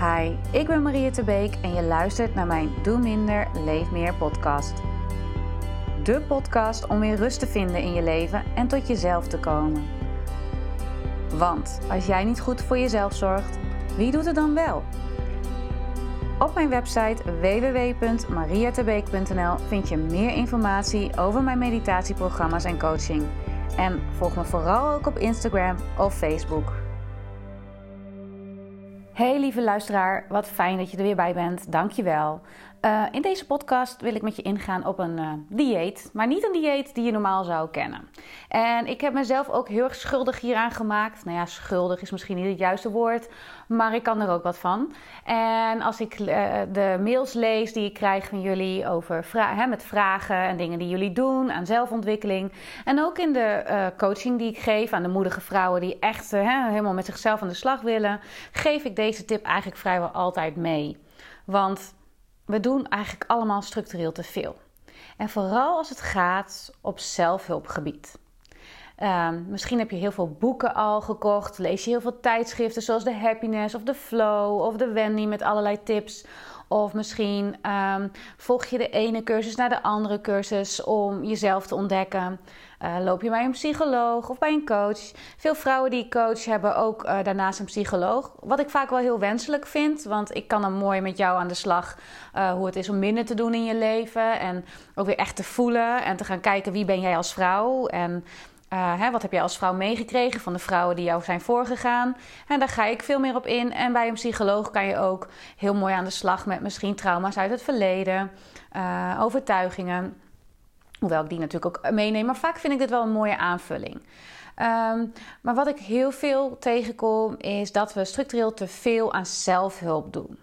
Hi, ik ben Maria Tebeek en je luistert naar mijn Doe Minder, Leef Meer podcast. De podcast om weer rust te vinden in je leven en tot jezelf te komen. Want als jij niet goed voor jezelf zorgt, wie doet het dan wel? Op mijn website www.mariatebeek.nl vind je meer informatie over mijn meditatieprogramma's en coaching. En volg me vooral ook op Instagram of Facebook. Hey lieve luisteraar, wat fijn dat je er weer bij bent. Dankjewel. Uh, in deze podcast wil ik met je ingaan op een uh, dieet, maar niet een dieet die je normaal zou kennen. En ik heb mezelf ook heel erg schuldig hieraan gemaakt. Nou ja, schuldig is misschien niet het juiste woord, maar ik kan er ook wat van. En als ik uh, de mails lees die ik krijg van jullie over hè, met vragen en dingen die jullie doen aan zelfontwikkeling. En ook in de coaching die ik geef aan de moedige vrouwen die echt helemaal met zichzelf aan de slag willen, geef ik deze tip eigenlijk vrijwel altijd mee. Want we doen eigenlijk allemaal structureel te veel. En vooral als het gaat op zelfhulpgebied. Um, misschien heb je heel veel boeken al gekocht, lees je heel veel tijdschriften zoals de Happiness of de Flow of de Wendy met allerlei tips. Of misschien um, volg je de ene cursus naar de andere cursus om jezelf te ontdekken. Uh, loop je bij een psycholoog of bij een coach? Veel vrouwen die coach hebben ook uh, daarnaast een psycholoog. Wat ik vaak wel heel wenselijk vind, want ik kan dan mooi met jou aan de slag uh, hoe het is om minder te doen in je leven. En ook weer echt te voelen en te gaan kijken wie ben jij als vrouw. En hè, wat heb jij als vrouw meegekregen van de vrouwen die jou zijn voorgegaan? En daar ga ik veel meer op in. En bij een psycholoog kan je ook heel mooi aan de slag met misschien trauma's uit het verleden, overtuigingen. Hoewel ik die natuurlijk ook meeneem. Maar vaak vind ik dit wel een mooie aanvulling. Um, maar wat ik heel veel tegenkom is dat we structureel te veel aan zelfhulp doen.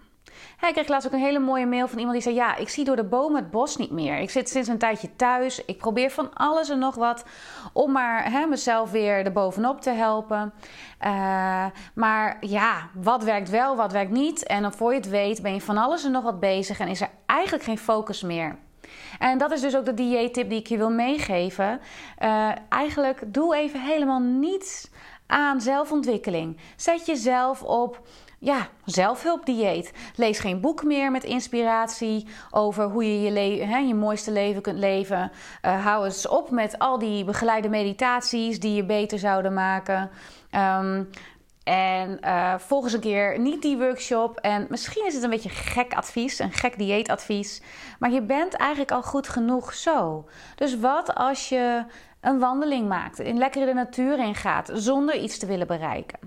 Hij kreeg laatst ook een hele mooie mail van iemand die zei: Ja, ik zie door de bomen het bos niet meer. Ik zit sinds een tijdje thuis. Ik probeer van alles en nog wat om maar hè, mezelf weer erbovenop te helpen. Uh, maar ja, wat werkt wel, wat werkt niet. En dan voor je het weet ben je van alles en nog wat bezig en is er eigenlijk geen focus meer. En dat is dus ook de dieettip die ik je wil meegeven. Uh, eigenlijk doe even helemaal niets aan zelfontwikkeling. Zet jezelf op ja, zelfhulpdieet. Lees geen boek meer met inspiratie over hoe je je, je mooiste leven kunt leven. Uh, hou eens op met al die begeleide meditaties die je beter zouden maken. Um, en uh, een keer niet die workshop. En misschien is het een beetje gek advies, een gek dieetadvies. Maar je bent eigenlijk al goed genoeg zo. Dus wat als je een wandeling maakt, in lekker de natuur ingaat, zonder iets te willen bereiken?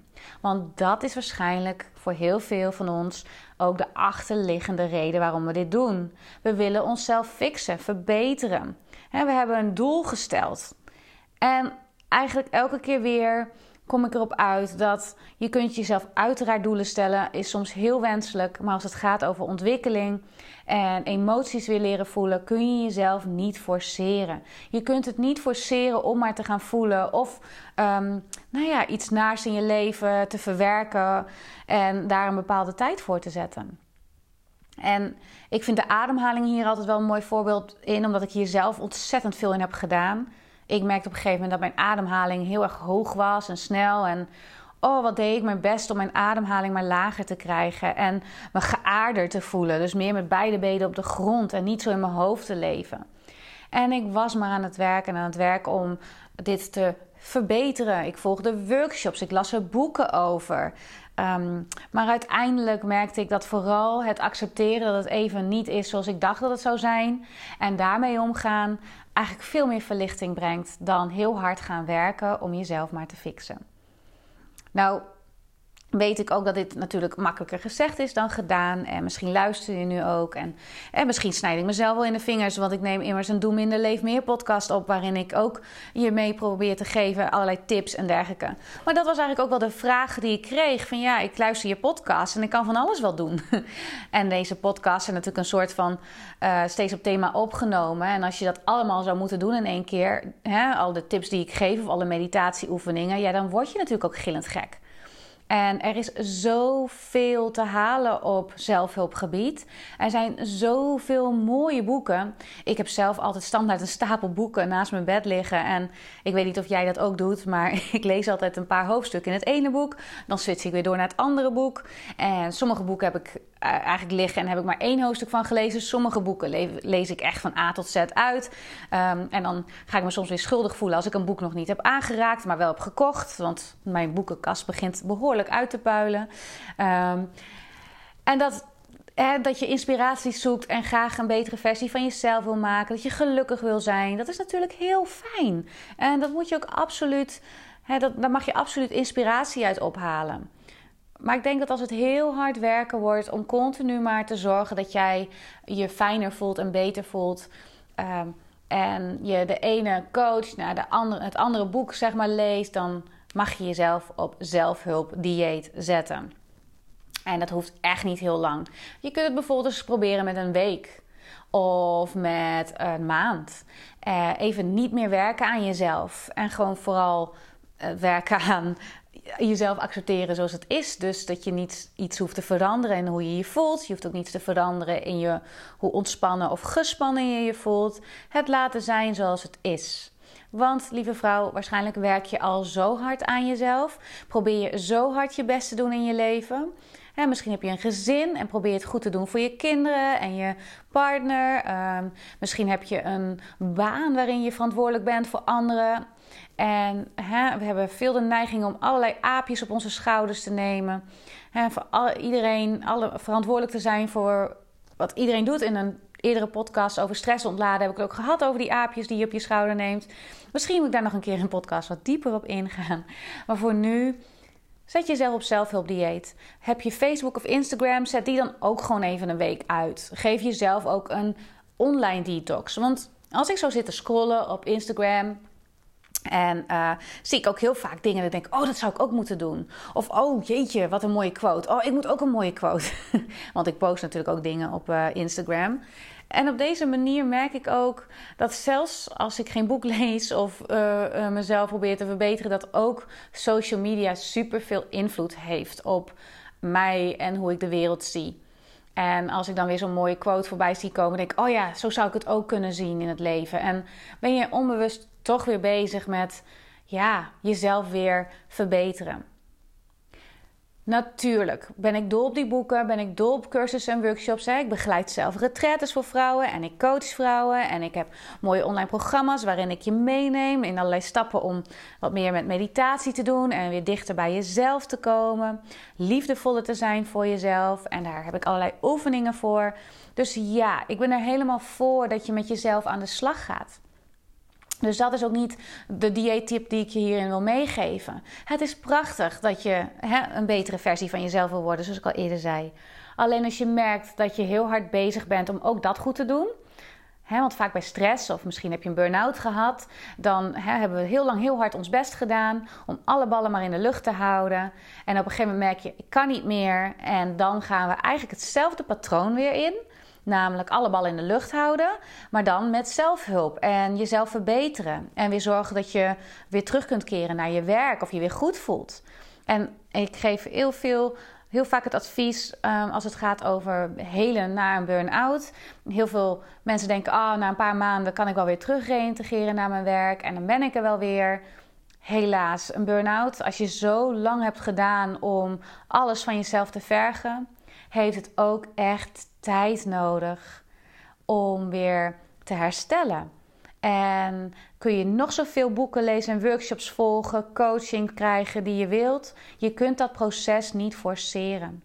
Want dat is waarschijnlijk voor heel veel van ons ook de achterliggende reden waarom we dit doen. We willen onszelf fixen, verbeteren. we hebben een doel gesteld. En eigenlijk elke keer weer kom ik erop uit dat je kunt jezelf uiteraard doelen stellen, is soms heel wenselijk. Maar als het gaat over ontwikkeling en emoties weer leren voelen, kun je jezelf niet forceren. Je kunt het niet forceren om maar te gaan voelen of um, nou ja, iets naars in je leven te verwerken en daar een bepaalde tijd voor te zetten. En ik vind de ademhaling hier altijd wel een mooi voorbeeld in, omdat ik hier zelf ontzettend veel in heb gedaan. Ik merkte op een gegeven moment dat mijn ademhaling heel erg hoog was en snel. En oh, wat deed ik mijn best om mijn ademhaling maar lager te krijgen. En me geaarder te voelen. Dus meer met beide benen op de grond en niet zo in mijn hoofd te leven. En ik was maar aan het werken en aan het werken om dit te verbeteren. Ik volgde workshops, ik las er boeken over. Um, maar uiteindelijk merkte ik dat vooral het accepteren dat het even niet is zoals ik dacht dat het zou zijn. En daarmee omgaan eigenlijk veel meer verlichting brengt dan heel hard gaan werken om jezelf maar te fixen. Nou, weet ik ook dat dit natuurlijk makkelijker gezegd is dan gedaan. En misschien luister je nu ook. En, en misschien snijd ik mezelf wel in de vingers. Want ik neem immers een Doe Minder Leef Meer podcast op. Waarin ik ook je mee probeer te geven. Allerlei tips en dergelijke. Maar dat was eigenlijk ook wel de vraag die ik kreeg. Van ja, ik luister je podcast en ik kan van alles wel doen. en deze podcast zijn natuurlijk een soort van uh, steeds op thema opgenomen. En als je dat allemaal zou moeten doen in één keer. Hè, al de tips die ik geef of alle meditatieoefeningen. Ja, dan word je natuurlijk ook gillend gek. En er is zoveel te halen op zelfhulpgebied. Er zijn zoveel mooie boeken. Ik heb zelf altijd standaard een stapel boeken naast mijn bed liggen. En ik weet niet of jij dat ook doet, maar ik lees altijd een paar hoofdstukken in het ene boek. Dan switch ik weer door naar het andere boek. En sommige boeken heb ik eigenlijk liggen en heb ik maar één hoofdstuk van gelezen. Sommige boeken lees ik echt van A tot Z uit. Ehm, en dan ga ik me soms weer schuldig voelen als ik een boek nog niet heb aangeraakt, maar wel heb gekocht. Want mijn boekenkast begint behoorlijk uit te puilen. Ehm, en dat, hè, dat je inspiratie zoekt en graag een betere versie van jezelf wil maken. Dat je gelukkig wil zijn. Dat is natuurlijk heel fijn. En dat moet je ook absoluut. Hè, dat, daar mag je absoluut inspiratie uit ophalen. Maar ik denk dat als het heel hard werken wordt om continu maar te zorgen dat jij je fijner voelt en beter voelt. Ehm, en je de ene coach naar de andere, het andere boek zeg maar leest, dan mag je jezelf op zelfhulp dieet zetten. En dat hoeft echt niet heel lang. Je kunt het bijvoorbeeld eens proberen met een week of met een maand. Eh, even niet meer werken aan jezelf en gewoon vooral eh, werken aan jezelf accepteren zoals het is. Dus dat je niet iets hoeft te veranderen in hoe je je voelt. Je hoeft ook niets te veranderen in je, hoe ontspannen of gespannen je je voelt. Het laten zijn zoals het is. Want, lieve vrouw, waarschijnlijk werk je al zo hard aan jezelf. Probeer je zo hard je best te doen in je leven. misschien heb je een gezin en probeer het goed te doen voor je kinderen en je partner. Ehm, misschien heb je een baan waarin je verantwoordelijk bent voor anderen. En hè, we hebben veel de neiging om allerlei aapjes op onze schouders te nemen. Hè, voor iedereen alle, verantwoordelijk te zijn voor wat iedereen doet. In een eerdere podcast over stress ontladen heb ik het ook gehad over die aapjes die je op je schouder neemt. Misschien moet ik daar nog een keer een podcast wat dieper op ingaan. Maar voor nu, zet jezelf op zelfhulpdieet. Heb je Facebook of Instagram, zet die dan ook gewoon even een week uit. Geef jezelf ook een online detox. Want als ik zo zit te scrollen op Instagram, en uh, zie ik ook heel vaak dingen dat ik denk, oh, dat zou ik ook moeten doen. Of, oh, jeetje, wat een mooie quote. Oh, ik moet ook een mooie quote. Want ik post natuurlijk ook dingen op uh, Instagram. En op deze manier merk ik ook dat zelfs als ik geen boek lees of uh, mezelf probeer te verbeteren, dat ook social media super veel invloed heeft op mij en hoe ik de wereld zie. En als ik dan weer zo'n mooie quote voorbij zie komen, denk ik: oh ja, zo zou ik het ook kunnen zien in het leven. En ben je onbewust toch weer bezig met ja, jezelf weer verbeteren. Natuurlijk ben ik dol op die boeken, ben ik dol op cursussen en workshops. Ik begeleid zelf retraites voor vrouwen en ik coach vrouwen. En ik heb mooie online programma's waarin ik je meeneem in allerlei stappen om wat meer met meditatie te doen en weer dichter bij jezelf te komen. Liefdevoller te zijn voor jezelf. En daar heb ik allerlei oefeningen voor. Dus ja, ik ben er helemaal voor dat je met jezelf aan de slag gaat. Dus dat is ook niet de dieettip die ik je hierin wil meegeven. Het is prachtig dat je hè, een betere versie van jezelf wil worden, zoals ik al eerder zei. Alleen als je merkt dat je heel hard bezig bent om ook dat goed te doen. Want vaak bij stress, of misschien heb je een burn-out gehad, dan hebben we heel lang heel hard ons best gedaan om alle ballen maar in de lucht te houden. En op een gegeven moment merk je, ik kan niet meer. En dan gaan we eigenlijk hetzelfde patroon weer in. Namelijk alle ballen in de lucht houden, maar dan met zelfhulp en jezelf verbeteren. En weer zorgen dat je weer terug kunt keren naar je werk of je weer goed voelt. En ik geef heel veel heel vaak het advies um, als het gaat over helen na een burn-out. Heel veel mensen denken: ah, na een paar maanden kan ik wel weer terug reïntegreren naar mijn werk en dan ben ik er wel weer. Helaas, een burn-out, als je zo lang hebt gedaan om alles van jezelf te vergen, heeft het ook echt tijd nodig om weer te herstellen. En kun je nog zoveel boeken lezen en workshops volgen, coaching krijgen die je wilt. Je kunt dat proces niet forceren.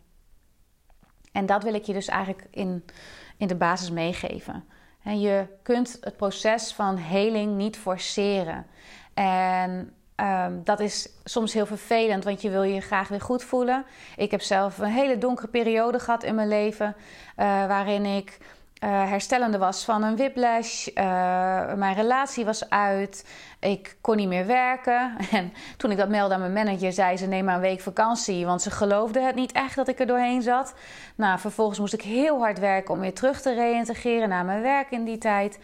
En dat wil ik je dus eigenlijk in, in de basis meegeven. En je kunt het proces van heling niet forceren. En Um, dat is soms heel vervelend, want je wil je graag weer goed voelen. Ik heb zelf een hele donkere periode gehad in mijn leven, uh, waarin ik uh, herstellende was van een whiplash. Uh, mijn relatie was uit. Ik kon niet meer werken. En toen ik dat meldde aan mijn manager, zei ze: neem maar een week vakantie. Want ze geloofde het niet echt dat ik er doorheen zat. Nou, vervolgens moest ik heel hard werken om weer terug te reïntegreren naar mijn werk in die tijd.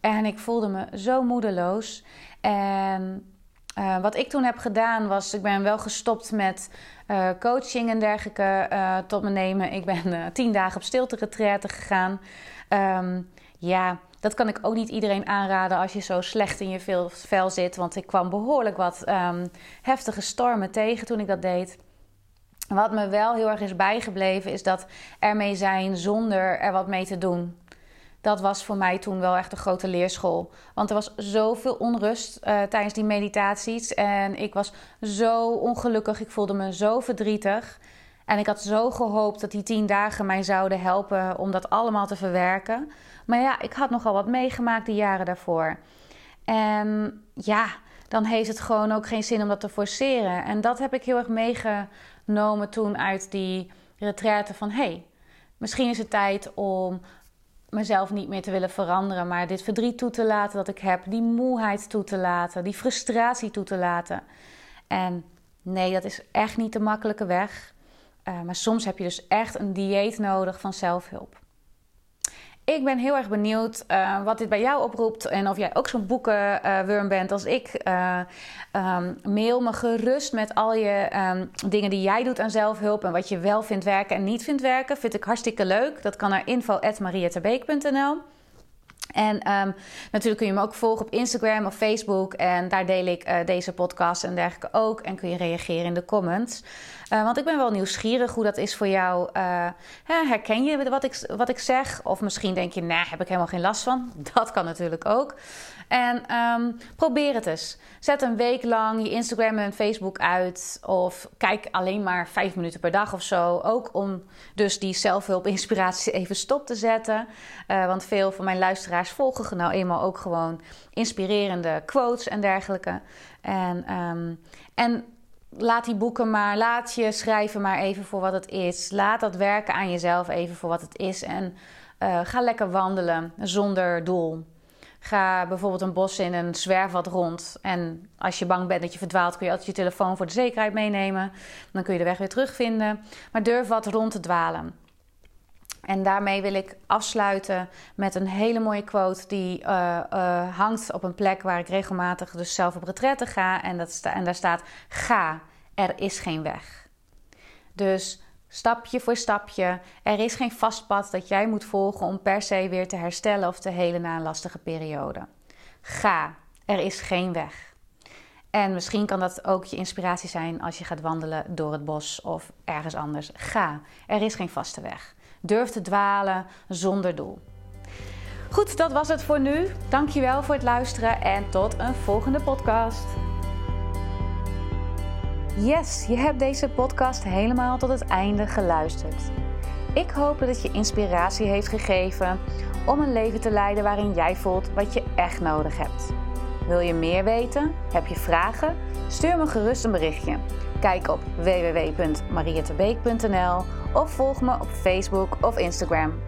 En ik voelde me zo moedeloos. En Uh, wat ik toen heb gedaan was, ik ben wel gestopt met uh, coaching en dergelijke uh, tot me nemen. Ik ben tien dagen op stilte retraite gegaan. Um, ja, dat kan ik ook niet iedereen aanraden als je zo slecht in je vel zit. Want ik kwam behoorlijk wat um, heftige stormen tegen toen ik dat deed. Wat me wel heel erg is bijgebleven, is dat ermee zijn zonder er wat mee te doen. Dat was voor mij toen wel echt een grote leerschool. Want er was zoveel onrust uh, tijdens die meditaties. En ik was zo ongelukkig. Ik voelde me zo verdrietig. En ik had zo gehoopt dat die tien dagen mij zouden helpen om dat allemaal te verwerken. Maar ja, ik had nogal wat meegemaakt die jaren daarvoor. En ja, dan heeft het gewoon ook geen zin om dat te forceren. En dat heb ik heel erg meegenomen toen uit die retraite van... hey, misschien is het tijd om mezelf niet meer te willen veranderen... maar dit verdriet toe te laten dat ik heb, die moeheid toe te laten... die frustratie toe te laten. En nee, dat is echt niet de makkelijke weg... Uh, maar soms heb je dus echt een dieet nodig van zelfhulp. Ik ben heel erg benieuwd uh, wat dit bij jou oproept en of jij ook zo'n boekenwurm uh, bent als ik. Uh, um, mail me gerust met al je um, dingen die jij doet aan zelfhulp en wat je wel vindt werken en niet vindt werken. Vind ik hartstikke leuk. Dat kan naar info.marietterbeek.nl. En um, natuurlijk kun je me ook volgen op Instagram of Facebook. En daar deel ik uh, deze podcast en dergelijke ook. En kun je reageren in de comments. Uh, want ik ben wel nieuwsgierig hoe dat is voor jou. Uh, herken je wat ik, wat ik zeg? Of misschien denk je, nee, heb ik helemaal geen last van. Dat kan natuurlijk ook. En um, probeer het eens. Zet een week lang je Instagram en Facebook uit. Of kijk alleen maar vijf minuten per dag of zo. Ook om dus die zelfhulp-inspiratie even stop te zetten. Want veel van mijn luisteraars volgen nou eenmaal ook gewoon inspirerende quotes en dergelijke. En, um, en laat die boeken maar, laat je schrijven maar even voor wat het is. Laat dat werken aan jezelf even voor wat het is. En uh, ga lekker wandelen zonder doel. Ga bijvoorbeeld een bos in en zwerf wat rond. En als je bang bent dat je verdwaalt, kun je altijd je telefoon voor de zekerheid meenemen. Dan kun je de weg weer terugvinden. Maar durf wat rond te dwalen. En daarmee wil ik afsluiten met een hele mooie quote die uh, uh, hangt op een plek waar ik regelmatig dus zelf op retraite ga. En, dat en daar staat: Ga, er is geen weg. Dus stapje voor stapje. Er is geen vast pad dat jij moet volgen om per se weer te herstellen of te helen na een lastige periode. Ga, er is geen weg. En misschien kan dat ook je inspiratie zijn als je gaat wandelen door het bos of ergens anders. Ga, er is geen vaste weg. Durf te dwalen zonder doel. Goed, dat was het voor nu. Dankjewel voor het luisteren en tot een volgende podcast. Yes, je hebt deze podcast helemaal tot het einde geluisterd. Ik hoop dat het je inspiratie heeft gegeven om een leven te leiden waarin jij voelt wat je echt nodig hebt. Wil je meer weten? Heb je vragen? Stuur me gerust een berichtje. Kijk op www.mariettebeek.nl of volg me op Facebook of Instagram.